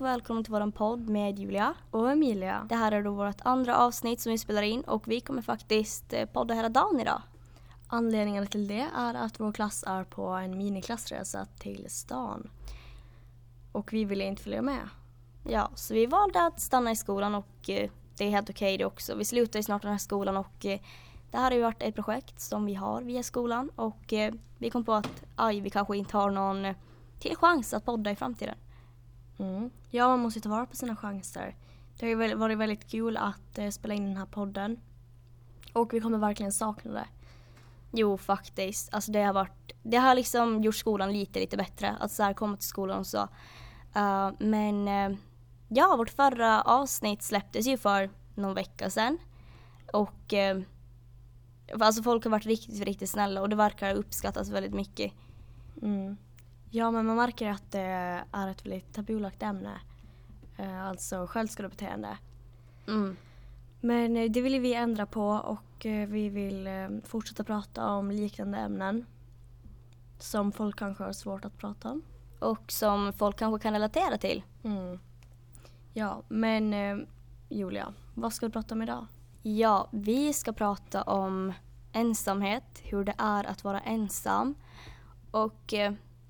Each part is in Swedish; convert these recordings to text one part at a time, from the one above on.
och välkommen till våran podd med Julia. Och Emilia. Det här är då vårt andra avsnitt som vi spelar in och vi kommer faktiskt eh, podda hela dagen idag. Anledningen till det är att vår klass är på en miniklassresa till stan. Och vi ville inte följa med. Ja, så vi valde att stanna i skolan och eh, det är helt okej det också. Vi slutar ju snart den här skolan och eh, det här har ju varit ett projekt som vi har via skolan och vi kom på att aj, vi kanske inte har någon till chans att podda i framtiden. Mm. Ja, man måste ta vara på sina chanser. Det har ju varit väldigt kul att eh, spela in den här podden. Och vi kommer verkligen sakna det. Jo, faktiskt. Alltså det har varit, det har liksom gjort skolan lite, lite bättre. Att så här komma till skolan och så. Uh, men uh, ja, vårt förra avsnitt släpptes ju för någon vecka sedan. Och uh, alltså folk har varit riktigt, riktigt snälla och det verkar uppskattas väldigt mycket. Mm. Ja, men man märker att det är ett väldigt tabulagt ämne. Eh, alltså självskadebeteende. Mm. Men eh, det vill vi ändra på och eh, vi vill fortsätta prata om liknande ämnen. Som folk kanske har svårt att prata om. Och som folk kanske kan relatera till. Mm. Ja, men Julia, vad ska vi prata om idag? Ja, vi ska prata om ensamhet, hur det är att vara ensam. Och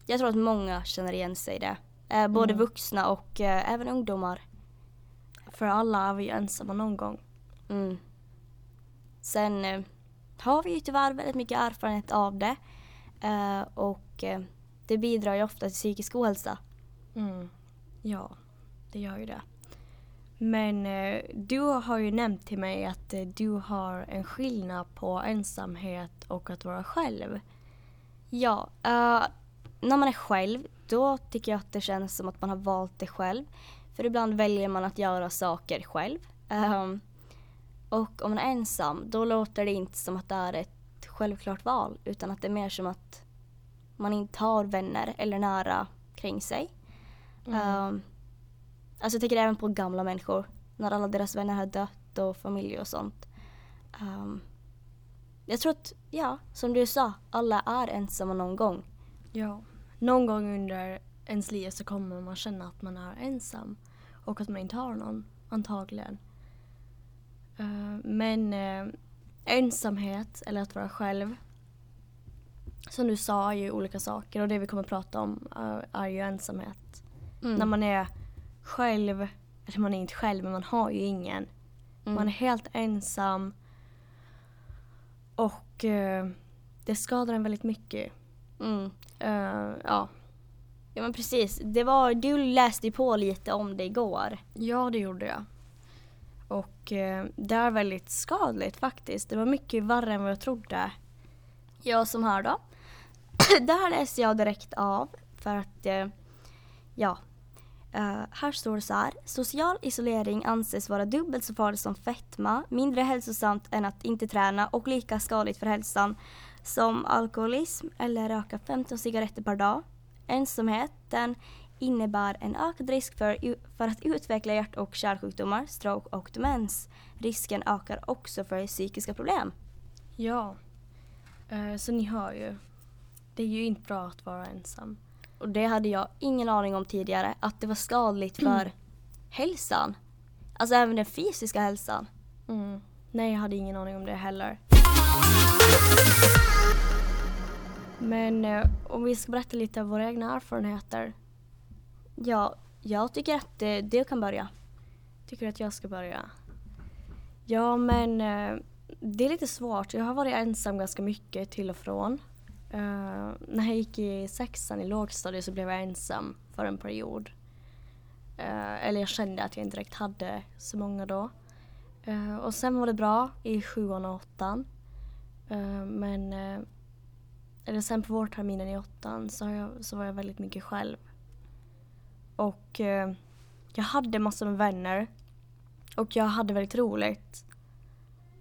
jag tror att många känner igen sig i det. Eh, både Mm. vuxna och eh, även ungdomar. För alla är vi ensamma någon gång. Mm. Sen eh, har vi ju tyvärr väldigt mycket erfarenhet av det. Eh, och eh, det bidrar ju ofta till psykisk ohälsa. Mm. Ja, det gör ju det. Men eh, du har ju nämnt till mig att du har en skillnad på ensamhet och att vara själv. Ja, när man är själv då tycker jag att det känns som att man har valt det själv. För ibland väljer man att göra saker själv. Ehm, och om man är ensam då låter det inte som att det är ett självklart val utan att det är mer som att man inte har vänner eller nära kring sig. Ehm, alltså jag tänker även på gamla människor när alla deras vänner har dött och familj och sånt. Ehm, jag tror att, ja, som du sa, alla är ensamma någon gång. Ja. Någon gång under ens liv så kommer man känna att man är ensam och att man inte har någon, antagligen. Eh, men eh, ensamhet, eller att vara själv, som du sa, är ju olika saker och det vi kommer att prata om är, är ju ensamhet. Mm. När man är själv, eller man är inte själv men man har ju ingen. Mm. Man är helt ensam och eh, det skadar en väldigt mycket. Mm. Eh, ja. Ja men precis, det var, du läste ju på lite om det igår. ja, det gjorde jag. Och eh, det är väldigt skadligt faktiskt. Det var mycket värre än vad jag trodde. Jag som här då. det här läser jag direkt av för att, eh, ja. Eh, här står det så här. Social isolering anses vara dubbelt så farligt som fetma, mindre hälsosamt än att inte träna och lika skadligt för hälsan som alkoholism eller röka 15 cigaretter per dag. Ensamheten innebär en ökad risk för, för att utveckla hjärt och kärlsjukdomar, stroke och demens. Risken ökar också för psykiska problem. Ja. Eh, så ni hör ju. Det är ju inte bra att vara ensam. Och det hade jag ingen aning om tidigare, att det var skadligt för hälsan. Alltså även den fysiska hälsan. Mm. Nej, jag hade ingen aning om det heller. Men eh, om vi ska berätta lite av våra egna erfarenheter. Ja, jag tycker att eh, du kan börja. Tycker du att jag ska börja? Ja, men eh, det är lite svårt. Jag har varit ensam ganska mycket till och från. Uh, när jag gick i sexan i lågstadiet så blev jag ensam för en period. Uh, eller jag kände att jag inte direkt hade så många då. Uh, och sen var det bra i sjuan och åttan. Men eller sen på vårterminen i åttan så, har jag, så var jag väldigt mycket själv. Och eh, jag hade massor med vänner. Och jag hade väldigt roligt.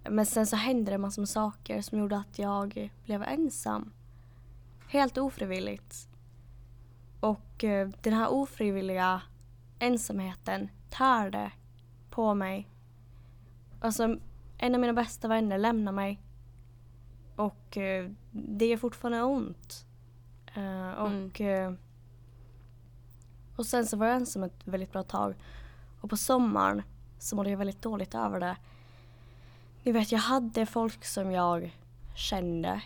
Men sen så hände det massor med saker som gjorde att jag blev ensam. Helt ofrivilligt. Och eh, den här ofrivilliga ensamheten tärde på mig. Alltså, en av mina bästa vänner lämnade mig. Och eh, det gör fortfarande ont. Eh, och eh, Och sen så var jag ensam ett väldigt bra tag. Och på sommaren så mådde jag väldigt dåligt över det. Ni vet, jag hade folk som jag kände.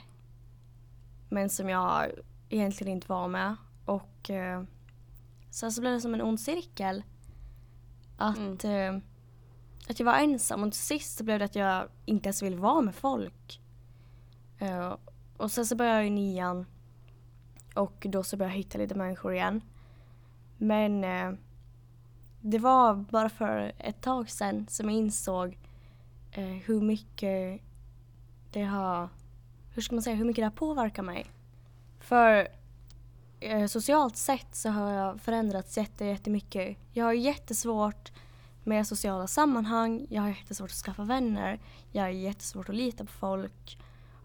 Men som jag egentligen inte var med. Och eh, sen så blev det som en ond cirkel. Att, eh, att jag var ensam och till sist så blev det att jag inte ens ville vara med folk. Uh, och sen så började jag i nian. Och då så började jag hitta lite människor igen. Men uh, det var bara för ett tag sedan som jag insåg uh, hur mycket det har, hur ska man säga, hur mycket det har påverkat mig. För socialt sett så har jag förändrats jätte, jättemycket. Jag har jättesvårt med sociala sammanhang, jag har jättesvårt att skaffa vänner, jag har jättesvårt att lita på folk.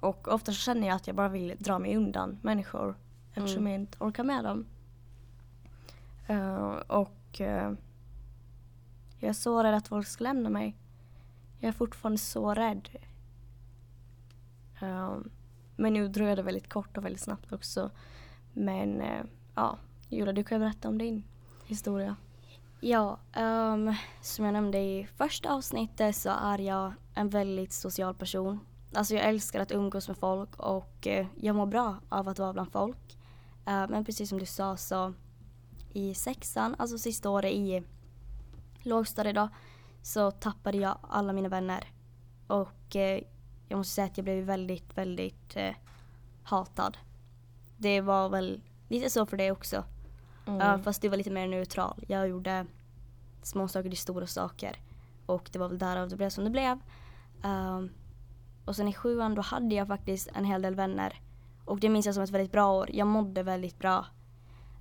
Och ofta så känner jag att jag bara vill dra mig undan människor eftersom Mm. jag inte orkar med dem. Eh, och eh, jag är så rädd att folk ska lämna mig. Jag är fortfarande så rädd. Eh, men nu dröjde det väldigt kort och väldigt snabbt också. Men ja, Julia du kan ju berätta om din historia. Ja, ehm, som jag nämnde i första avsnittet så är jag en väldigt social person. Alltså jag älskar att umgås med folk och eh, jag mår bra av att vara bland folk. Eh, men precis som du sa så i sexan, alltså sista året i lågstadiet då, så tappade jag alla mina vänner. Och eh, jag måste säga att jag blev väldigt, väldigt hatad. Det var väl lite så för dig också. Ja, fast du var lite mer neutral. Jag gjorde små saker till stora saker. Och det var väl därav det blev som det blev. Ehm, och sen i sjuan då hade jag faktiskt en hel del vänner. Och det minns jag som ett väldigt bra år. Jag mådde väldigt bra.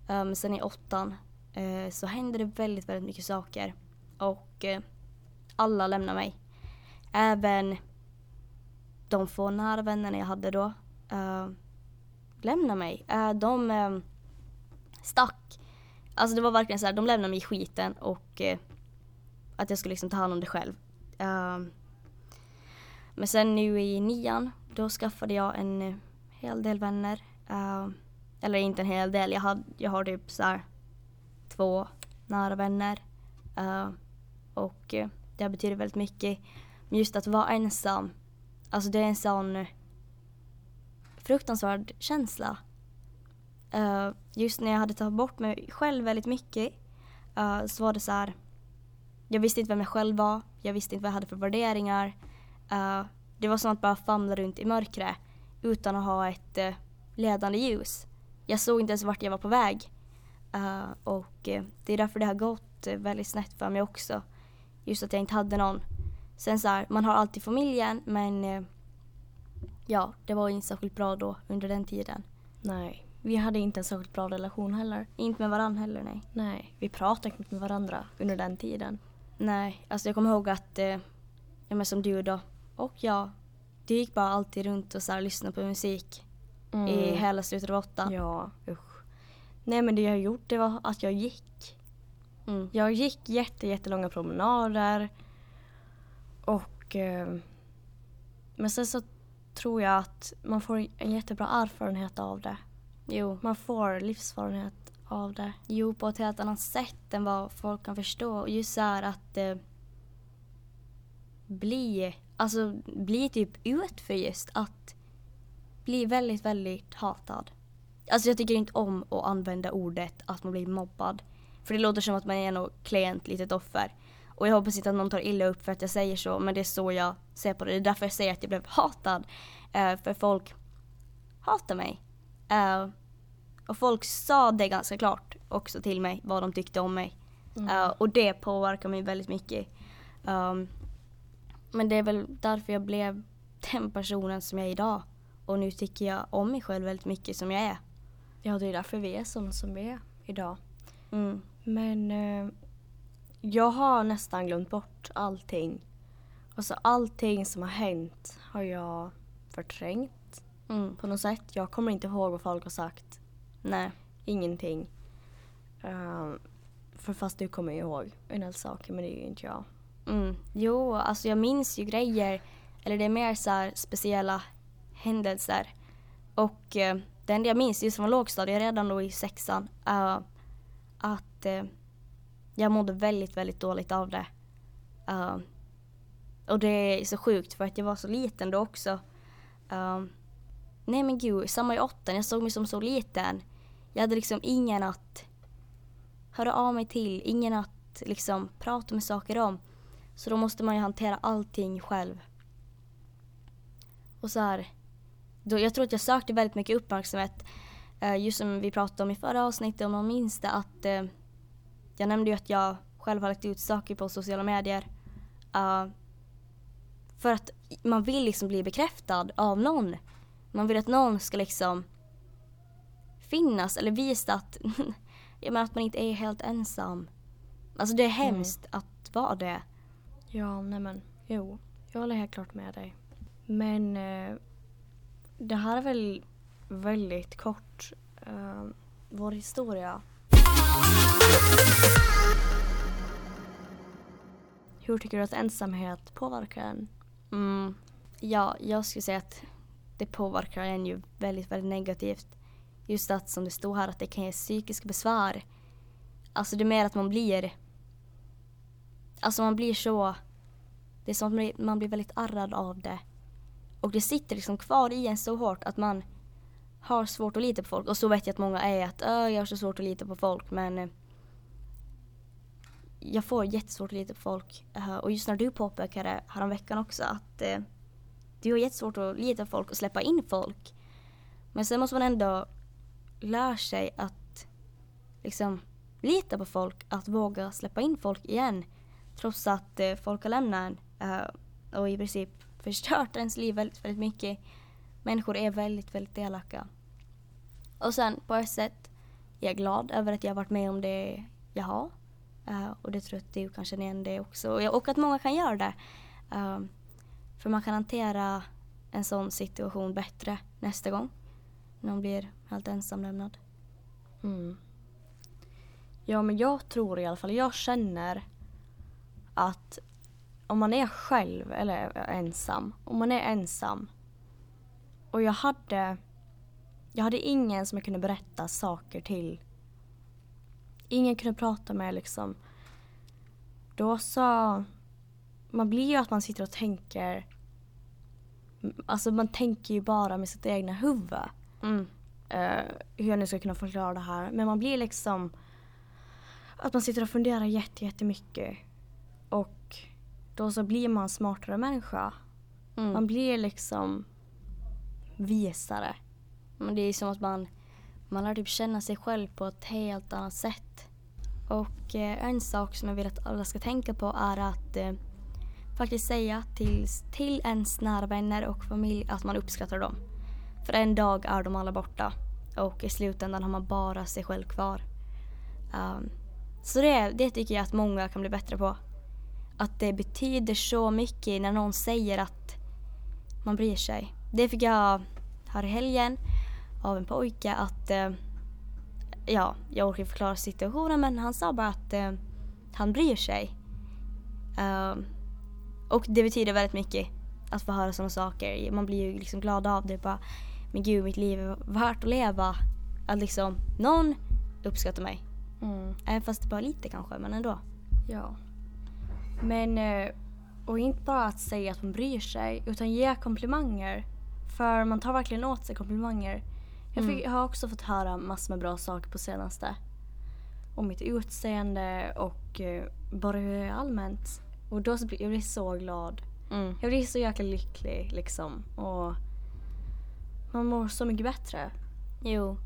Um, sen i åttan uh, så hände det väldigt, väldigt mycket saker. Och uh, alla lämnade mig. Även de få nära vännerna jag hade då ehm, uh, lämnade mig. Uh, de um, stack. Alltså det var verkligen så här, de lämnade mig i skiten och att jag skulle liksom ta hand om det själv. Men sen nu i nian, då skaffade jag en eh, hel del vänner. Uh, eller inte en hel del, jag, hade, jag har typ så här två nära vänner. Uh, och det betyder väldigt mycket. Men just att vara ensam, alltså det är en sån fruktansvärd känsla. Uh, just när jag hade tagit bort mig själv väldigt mycket så var det så här. Jag visste inte vem jag själv var. Jag visste inte vad jag hade för värderingar. Eh, det var som att bara famla runt i mörkret utan att ha ett eh, ledande ljus. Jag såg inte ens vart jag var på väg. Eh, och det är därför det har gått väldigt snett för mig också. Just att jag inte hade någon. Sen så här, man har alltid familjen men ja, det var inte särskilt bra då under den tiden. Nej, vi hade inte en särskilt bra relation heller. Inte med varandra heller, nej. Nej, vi pratade inte med varandra under den tiden. Nej, alltså jag kommer ihåg att, eh, ja men som du då, och jag, det gick bara alltid runt och så här, lyssnade på musik i hela slutet av åttan. Mm. Ja, usch. Nej men det jag gjort det var att jag gick. Mm. Jag gick jätte, jättelånga promenader. Och... Eh, men sen så tror jag att man får en jättebra erfarenhet av det. Jo. Man får livserfarenhet av det. jo, på ett helt annat sätt än vad folk kan förstå. Och just så här att eh, bli, alltså bli typ ut för just att bli väldigt, väldigt hatad. Alltså jag tycker inte om att använda ordet att man blir mobbad. För det låter som att man är något klient, litet offer. Och jag hoppas inte att någon tar illa upp för att jag säger så, men det är så jag ser på det. Det är därför jag säger att jag blev hatad. Eh, för folk hatar mig. Eh, och folk sa det ganska klart också till mig, vad de tyckte om mig. Eh, och det påverkar mig väldigt mycket. Um, men det är väl därför jag blev den personen som jag är idag. Och nu tycker jag om mig själv väldigt mycket som jag är. Ja, det är därför vi är sådana som vi är idag. Mm. Men eh, jag har nästan glömt bort allting. Alltså allting som har hänt har jag förträngt Mm. på något sätt. Jag kommer inte ihåg vad folk har sagt. Nej. Ingenting. Eh, för fast du kommer ihåg en del saker men det är ju inte jag. Mm. Jo, alltså jag minns ju grejer. Eller det är mer så här speciella händelser. Och eh, det enda jag minns just från lågstadiet, redan då i sexan, är att att uh, jag mådde väldigt, väldigt dåligt av det. Uh, och det är så sjukt för att jag var så liten då också. Uh, nej men gud, samma i åttan, jag såg mig som så liten. Jag hade liksom ingen att höra av mig till, ingen att liksom prata med saker om. Så då måste man ju hantera allting själv. Och så här, då, jag tror att jag sökte väldigt mycket uppmärksamhet. Uh, just som vi pratade om i förra avsnittet, om man minns det, att uh, jag nämnde ju att jag själv har lagt ut saker på sociala medier. Uh, för att man vill liksom bli bekräftad av någon. Man vill att någon ska liksom finnas eller visa att, jag menar att man inte är helt ensam. Alltså det är mm. hemskt mm. att vara det. Ja, nej men jo, jag håller helt klart med dig. Men eh, det här är väl väldigt kort eh, vår historia. Hur tycker du att ensamhet påverkar en? Mm, ja, jag skulle säga att det påverkar en ju väldigt, väldigt negativt. Just att som det står här att det kan ge psykiska besvär. Alltså det är mer att man blir Alltså man blir så Det är som att man blir väldigt arrad av det. Och det sitter liksom kvar i en så hårt att man har svårt att lita på folk. Och så vet jag att många är att jag har så svårt att lita på folk men eh, jag får jättesvårt att lita på folk. Eh, och just när du påpekade häromveckan också att eh, du har jättesvårt att lita på folk och släppa in folk. Men sen måste man ändå lära sig att liksom lita på folk, att våga släppa in folk igen. Trots att eh, folk har lämnat en eh, och i princip förstört ens liv väldigt, väldigt mycket. Människor är väldigt, väldigt elaka. Och sen på ett sätt är jag glad över att jag har varit med om det jag har. Uh, och det tror jag att du kan känna igen det också. Och att många kan göra det. Uh, för man kan hantera en sån situation bättre nästa gång. När man blir helt ensamlämnad. Mm. Ja men jag tror i alla fall, jag känner att om man är själv eller ensam, om man är ensam och jag hade jag hade ingen som jag kunde berätta saker till ingen kunde prata med liksom. Då så, man blir ju att man sitter och tänker, alltså man tänker ju bara med sitt egna huvud. Mm. Uh, hur jag nu ska kunna förklara det här. Men man blir liksom, att man sitter och funderar jättemycket. Och då så blir man smartare människa. Mm. Man blir liksom visare. Men det är som att man man lär typ känna sig själv på ett helt annat sätt. Och eh, en sak som jag vill att alla ska tänka på är att eh, faktiskt säga till, till ens nära vänner och familj att man uppskattar dem. För en dag är de alla borta och i slutändan har man bara sig själv kvar. Um, så det, det tycker jag att många kan bli bättre på. Att det betyder så mycket när någon säger att man bryr sig. Det fick jag här i helgen av en pojke att eh, ja, jag orkar förklara situationen men han sa bara att eh, han bryr sig. Uh, och det betyder väldigt mycket att få höra sådana saker. Man blir ju liksom glad av det. Bara, men gud, mitt liv är värt att leva. Att liksom någon uppskattar mig. Mm. Även fast det bara lite kanske, men ändå. Ja. Men, eh, och inte bara att säga att man bryr sig, utan ge komplimanger. För man tar verkligen åt sig komplimanger. Jag, fick, mm. jag har också fått höra massor med bra saker på senaste. Om mitt utseende och uh, bara hur jag är allmänt. Och då så blir jag blir så glad. Mm. Jag blir så jäkla lycklig liksom. Och man mår så mycket bättre. Jo,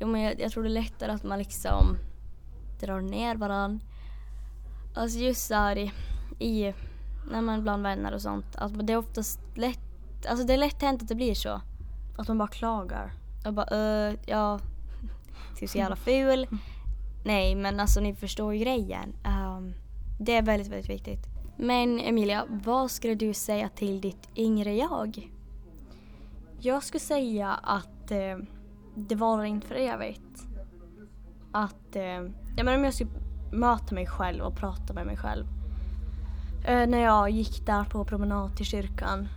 jo men jag, jag tror det är lättare att man liksom drar ner varandra. Alltså just såhär i, när man bland vänner och sånt. Att det är oftast lätt, alltså det är lätt hänt att det blir så. Att man bara klagar. Jag bara, uh, ja, ser så jävla ful. Nej, men alltså ni förstår ju grejen. Um, det är väldigt, väldigt viktigt. Men Emilia, vad skulle du säga till ditt yngre jag? Jag skulle säga att eh, det var inte för evigt. Att, eh, jag menar om jag skulle möta mig själv och prata med mig själv. Eh, när jag gick där på promenad till kyrkan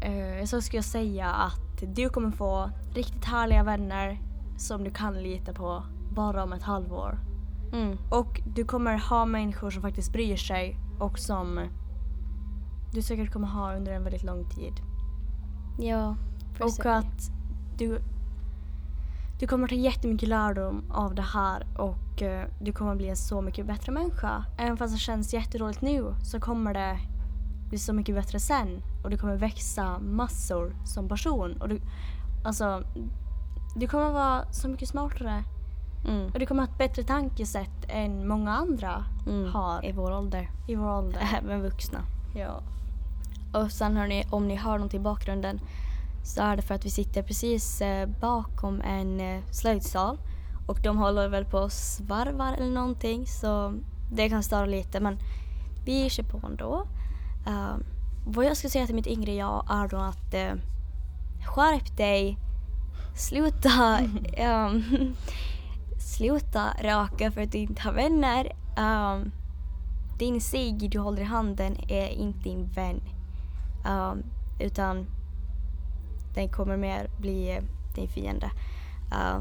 eh, så skulle jag säga att du kommer få riktigt härliga vänner som du kan lita på bara om ett halvår. Mm. Och du kommer ha människor som faktiskt bryr sig och som du säkert kommer ha under en väldigt lång tid. Ja. Och att du, du kommer ta jättemycket lärdom av det här och eh, du kommer bli en så mycket bättre människa. Även fast det känns jätteroligt nu så kommer det bli så mycket bättre sen och du kommer växa massor som person. Och du, alltså, du kommer vara så mycket smartare Mm. och du kommer ha ett bättre tankesätt än många andra Mm. har I vår ålder. i vår ålder. Även vuxna. Ja. Och sen hörni, om ni hör något i bakgrunden så är det för att vi sitter precis eh, bakom en eh, slöjdsal och de håller väl på och svarvar eller någonting så det kan störa lite men vi kör på ändå. Uh, vad jag skulle säga till mitt yngre jag är då att uh, skärp dig, sluta, ehm, sluta röka för att du inte har vänner. Um, din cigg du håller i handen är inte din vän. Um, utan den kommer mer bli eh, din fiende. Uh,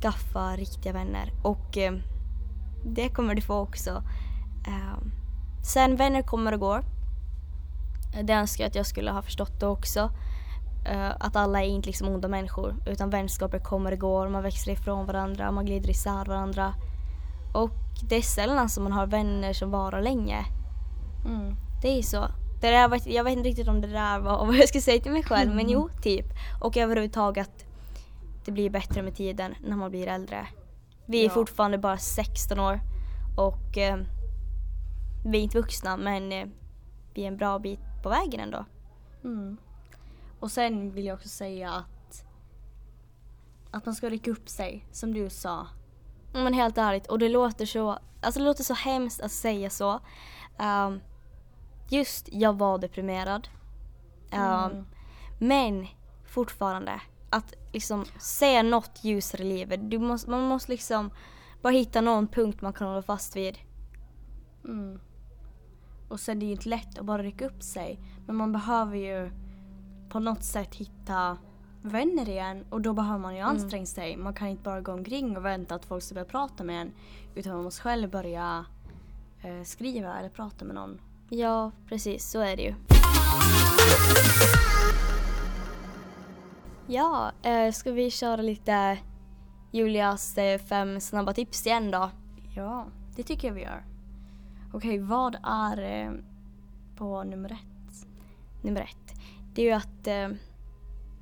skaffa riktiga vänner och eh, det kommer du få också. Um, sen vänner kommer och går. Det önskar jag att jag skulle ha förstått det också. Uh, att alla är inte liksom onda människor utan vänskaper kommer och går, man växer ifrån varandra, man glider isär varandra. Och det är sällan som man har vänner som varar länge. Mm. Det är så. Det där, var- jag vet inte riktigt om det där var vad jag skulle säga till mig själv men jo, typ. Och överhuvudtaget det blir bättre med tiden när man blir äldre. Vi är Ja. fortfarande bara 16 år och eh, vi är inte vuxna men eh, vi är en bra bit på vägen ändå. Mm. Och sen vill jag också säga att att man ska rycka upp sig, som du sa. Men helt ärligt, och det låter så, alltså det låter så hemskt att säga så. Ehm, just, jag var deprimerad. Mm. Men fortfarande, att liksom se något ljusare i livet. Du måste, man måste liksom bara hitta någon punkt man kan hålla fast vid. Mm. Och sen det är ju inte lätt att bara rycka upp sig. Men man behöver ju på något sätt hitta vänner igen och då behöver man ju anstränga sig. Man kan inte bara gå omkring och vänta att folk ska börja prata med en. Utan man måste själv börja eh, skriva eller prata med någon. Ja, precis, så är det ju. Ja, eh, ska vi köra lite Julias eh, fem snabba tips igen då? Ja, det tycker jag vi gör. Okej, vad är eh, på nummer ett? nummer ett. Det är ju att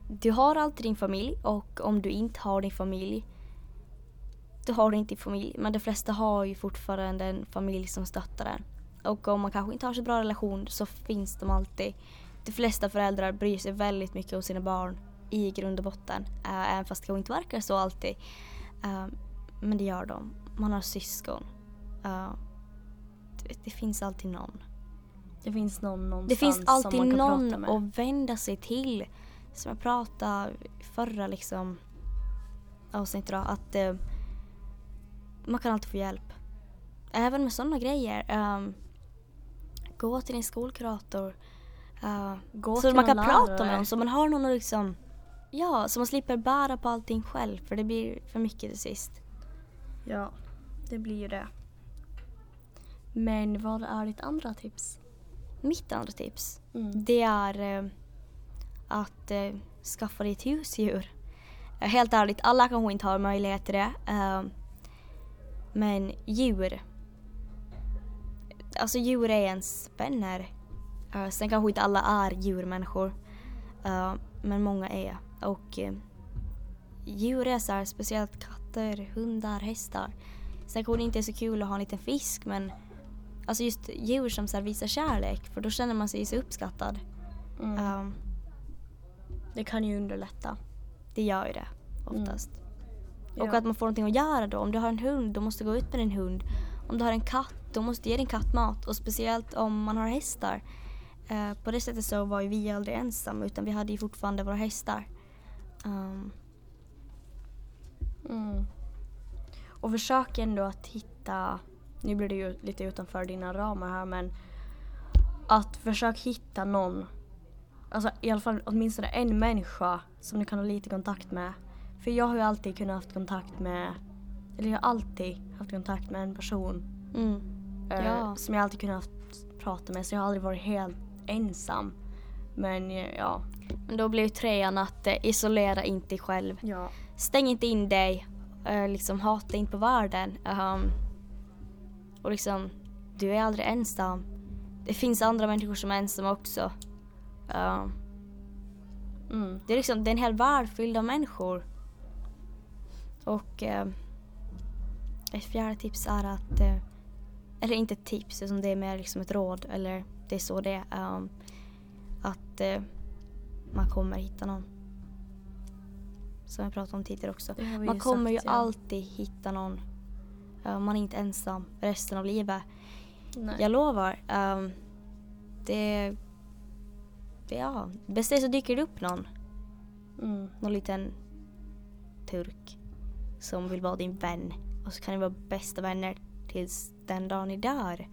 du har alltid din familj och om du inte har din familj då har du inte din familj. Men de flesta har ju fortfarande en familj som stöttar en. Och om man kanske inte har så bra relation så finns de alltid. De flesta föräldrar bryr sig väldigt mycket om sina barn i grund och botten. eh, även fast det kanske inte verkar så alltid. Eh, men det gör de. Man har syskon. Eh, det, det finns alltid någon. Det finns någon någonstans Det finns som alltid man kan prata någon med. att vända sig till. Som jag pratade förra liksom avsnittet då, att man kan alltid få hjälp. Även med sådana grejer. ehm, gå till din skolkurator. eh, Gå så till man kan någon prata lärare. med någon, så man har någon att liksom Ja, så man slipper bära på allting själv för det blir för mycket till sist. Ja, det blir ju det. Men vad är ditt andra tips? Mitt andra tips Mm. det är eh, att eh, skaffa dig ett husdjur. Helt ärligt, alla kanske inte har möjlighet till det. eh, men djur. Alltså djur är ens vänner. Uh, sen kanske inte alla är djurmänniskor. eh, men många är. Och eh, djur är så här, speciellt katter, hundar, hästar. Sen kanske det inte är så kul att ha en liten fisk men Alltså just djur som så här visar kärlek för då känner man sig så uppskattad. Mm. Um, Det kan ju underlätta. det gör ju det oftast. Och Ja. att man får någonting att göra då. Om du har en hund, då måste du gå ut med din hund. Om du har en katt, då måste du ge din katt mat. Och speciellt om man har hästar. Eh, på det sättet så var ju vi aldrig ensamma utan vi hade ju fortfarande våra hästar. Um, Mm. Och försök ändå att hitta, nu blir det ju lite utanför dina ramar här men att försök hitta någon, alltså i alla fall åtminstone en människa som du kan ha lite kontakt med. För jag har ju alltid kunnat haft kontakt med eller jag har alltid haft kontakt med en person Mm. Eh, Ja. som jag alltid kunnat prata med så jag har aldrig varit helt ensam. Men eh, ja. Men då blir ju trean att eh, isolera inte dig själv. ja. Stäng inte in dig. Eh, liksom hata inte på världen. Ehm, och liksom, du är aldrig ensam. Det finns andra människor som är ensamma också. Ehm, Mm. det är liksom, det är en hel värld fylld av människor. Och eh, ett fjärde tips är att, eh, eller inte ett tips, utan det är mer liksom ett råd, eller det är så det är. ehm, att eh, man kommer hitta någon. Som jag pratade om tidigare också. Man kommer sagt, ju ja. alltid hitta någon. Eh, man är inte ensam resten av livet. Nej. Jag lovar. ehm, det, det, ja, bäst är så dyker det upp någon Mm. någon liten turk som vill vara din vän. Och så kan ni vara bästa vänner tills den dagen ni dör.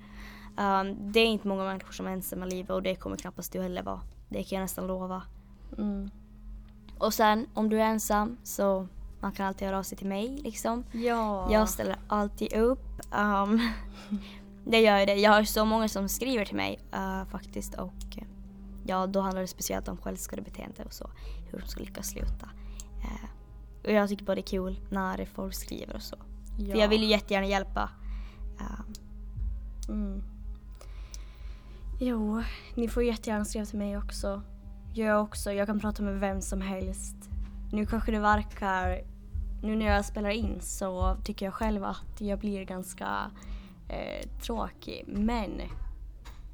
Um, det är inte många människor som är ensamma i livet och det kommer knappast du heller vara. Det kan jag nästan lova. Mm. Och sen om du är ensam så man kan alltid höra av sig till mig liksom. Ja. Jag ställer alltid upp. Um, det gör jag det. Jag har så många som skriver till mig uh, faktiskt och uh, ja, då handlar det speciellt om självskadebeteende och så. Hur de ska lyckas sluta. Uh, och jag tycker bara det är kul när folk skriver och så. ja. För jag vill ju jättegärna hjälpa. Um, Mm. Jo, ni får jättegärna skriva till mig också. Jag också. Jag kan prata med vem som helst. Nu kanske det verkar... Nu när jag spelar in så tycker jag själv att jag blir ganska eh, tråkig. Men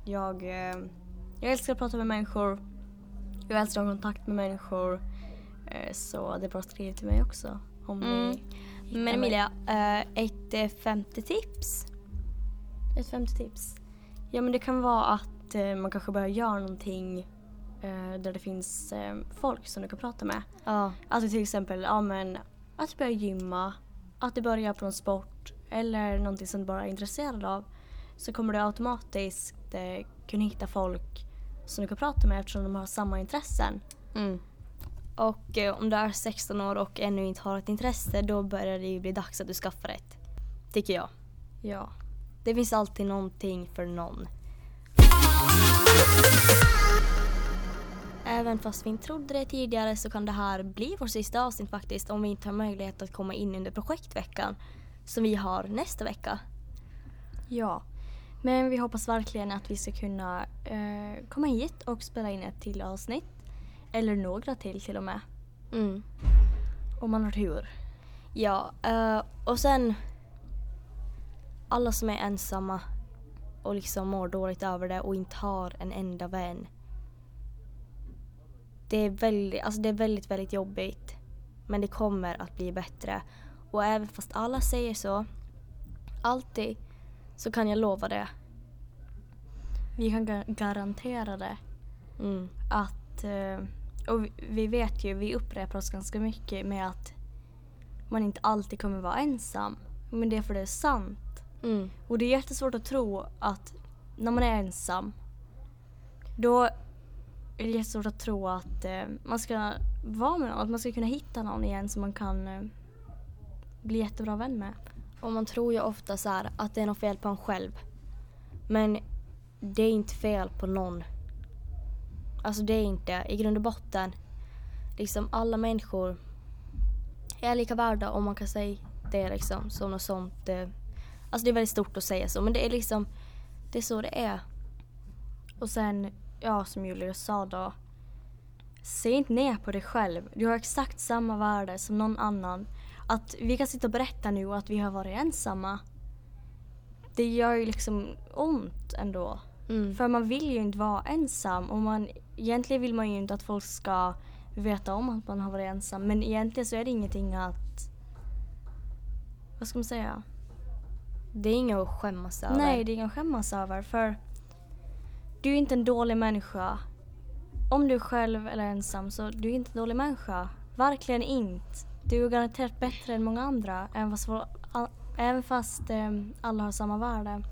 jag, eh, jag älskar att prata med människor. Jag älskar att ha kontakt med människor. Eh, så det är bara att skriva till mig också. Om Mm. ni men. Emilia, uh, ett uh, femte tips. Ett femte tips? Ja men det kan vara att eh, man kanske börjar göra någonting eh, där det finns eh, folk som du kan prata med. Ja. Du till exempel, ja men att du börjar gymma, att du börjar på en sport eller någonting som du bara är intresserad av. Så kommer du automatiskt eh, kunna hitta folk som du kan prata med eftersom de har samma intressen. Mm. Och eh, om du är 16 år och ännu inte har ett intresse då börjar det ju bli dags att du skaffar ett. Tycker jag. Ja. Det finns alltid någonting för någon. Även fast vi inte trodde det tidigare så kan det här bli vår sista avsnitt faktiskt om vi inte har möjlighet att komma in under projektveckan som vi har nästa vecka. Ja. Men vi hoppas verkligen att vi ska kunna eh, komma hit och spela in ett till avsnitt. Eller några till till och med. Mm. Om man har tur. Ja, eh, och sen alla som är ensamma och liksom mår dåligt över det och inte har en enda vän. Det är väldigt, alltså det är väldigt, väldigt jobbigt. Men det kommer att bli bättre. Och även fast alla säger så, alltid, så kan jag lova det. Vi kan ga- garantera det. Mm. Att, eh, och vi- vi vet ju, vi upprepar oss ganska mycket med att man inte alltid kommer vara ensam. Men det är för det är sant. Mm. Och det är jättesvårt att tro att när man är ensam då är det jättesvårt att tro att eh, man ska vara med någon, att man ska kunna hitta någon igen som man kan eh, bli jättebra vän med. Och man tror ju ofta så här att det är något fel på en själv. Men det är inte fel på någon. Alltså det är inte, i grund och botten, liksom alla människor är lika värda om man kan säga det liksom som något sånt. eh, Alltså det är väldigt stort att säga så men det är liksom, det är så det är. Och sen, ja som Julius sa då, se inte ner på dig själv. Du har exakt samma värde som någon annan. Att vi kan sitta och berätta nu att vi har varit ensamma. Det gör ju liksom ont ändå. Mm. För man vill ju inte vara ensam och man, egentligen vill man ju inte att folk ska veta om att man har varit ensam. Men egentligen så är det ingenting att, vad ska man säga? Det är inget att skämmas över. Nej, det är inget att skämmas över. För du är inte en dålig människa. Om du är själv eller ensam så du är inte en dålig människa. Verkligen inte. Du är garanterat bättre än många andra. Även fast, även fast eh, alla har samma värde.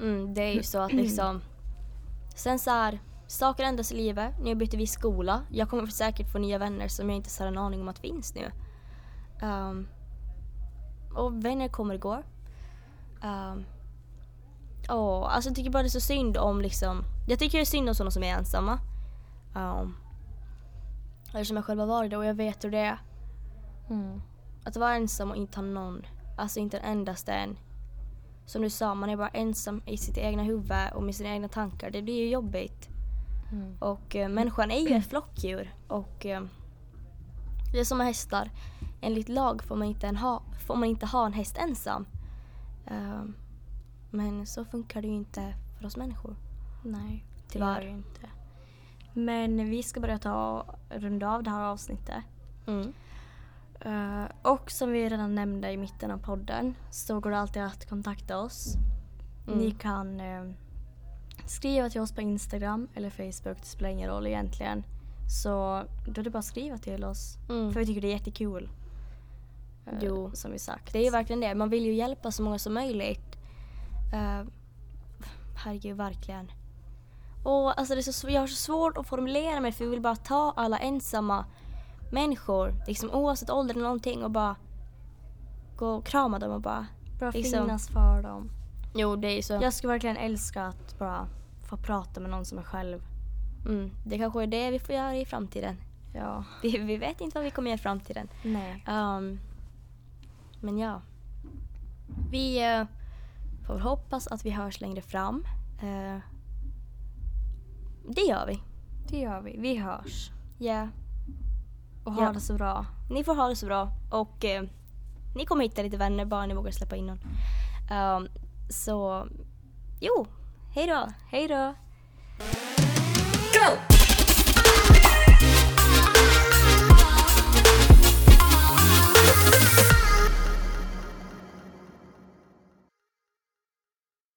Mm, det är ju så att liksom... Sen så här, saker ändras i livet. Nu byter vi skola. Jag kommer säkert få nya vänner som jag inte har en aning om att finns nu. Ehm, och vänner kommer och går. Um, och, alltså jag tycker bara det är så synd om liksom, jag tycker det är synd om sådana som är ensamma. Um, eftersom jag själv har varit det och jag vet hur det är. Mm. Att vara ensam och inte ha någon, alltså inte en endaste en. Som du sa, man är bara ensam i sitt egna huvud och med sina egna tankar. Det blir ju jobbigt. Mm. Och eh, människan är ju ett flockdjur och eh, det är som med hästar. Enligt lag får man inte, en ha, får man inte ha en häst ensam. Eh, men så funkar det ju inte för oss människor. Nej, det Tyvärr. det inte. Men vi ska börja ta runda av det här avsnittet. Mm. Eh, och som vi redan nämnde i mitten av podden så går det alltid att kontakta oss. Mm. Ni kan eh, skriva till oss på Instagram eller Facebook, det spelar ingen roll egentligen. Så då är det bara att skriva till oss. Mm. För vi tycker det är jättekul. Eh, Jo. Som vi sagt. Det är ju verkligen det. Man vill ju hjälpa så många som möjligt. Uh, herregud, verkligen. Och alltså det är så, jag har så svårt att formulera mig för vi vill bara ta alla ensamma människor, liksom oavsett ålder eller någonting och bara gå och krama dem och bara... Bra liksom- finnas för dem. Jo, det är så. Jag skulle verkligen älska att bara få prata med någon som är själv. Mm, det kanske är det vi får göra i framtiden. Ja. Vi, vi vet inte vad vi kommer göra i framtiden. Nej. Um, men ja. Vi eh, får hoppas att vi hörs längre fram. Eh, det gör vi. Det gör vi. Vi hörs. Ja. Och ha Ja. det så bra. Ni får ha det så bra och eh, ni kommer hitta lite vänner bara ni vågar släppa in någon. Um, så, jo, hej då. Hej då! Go!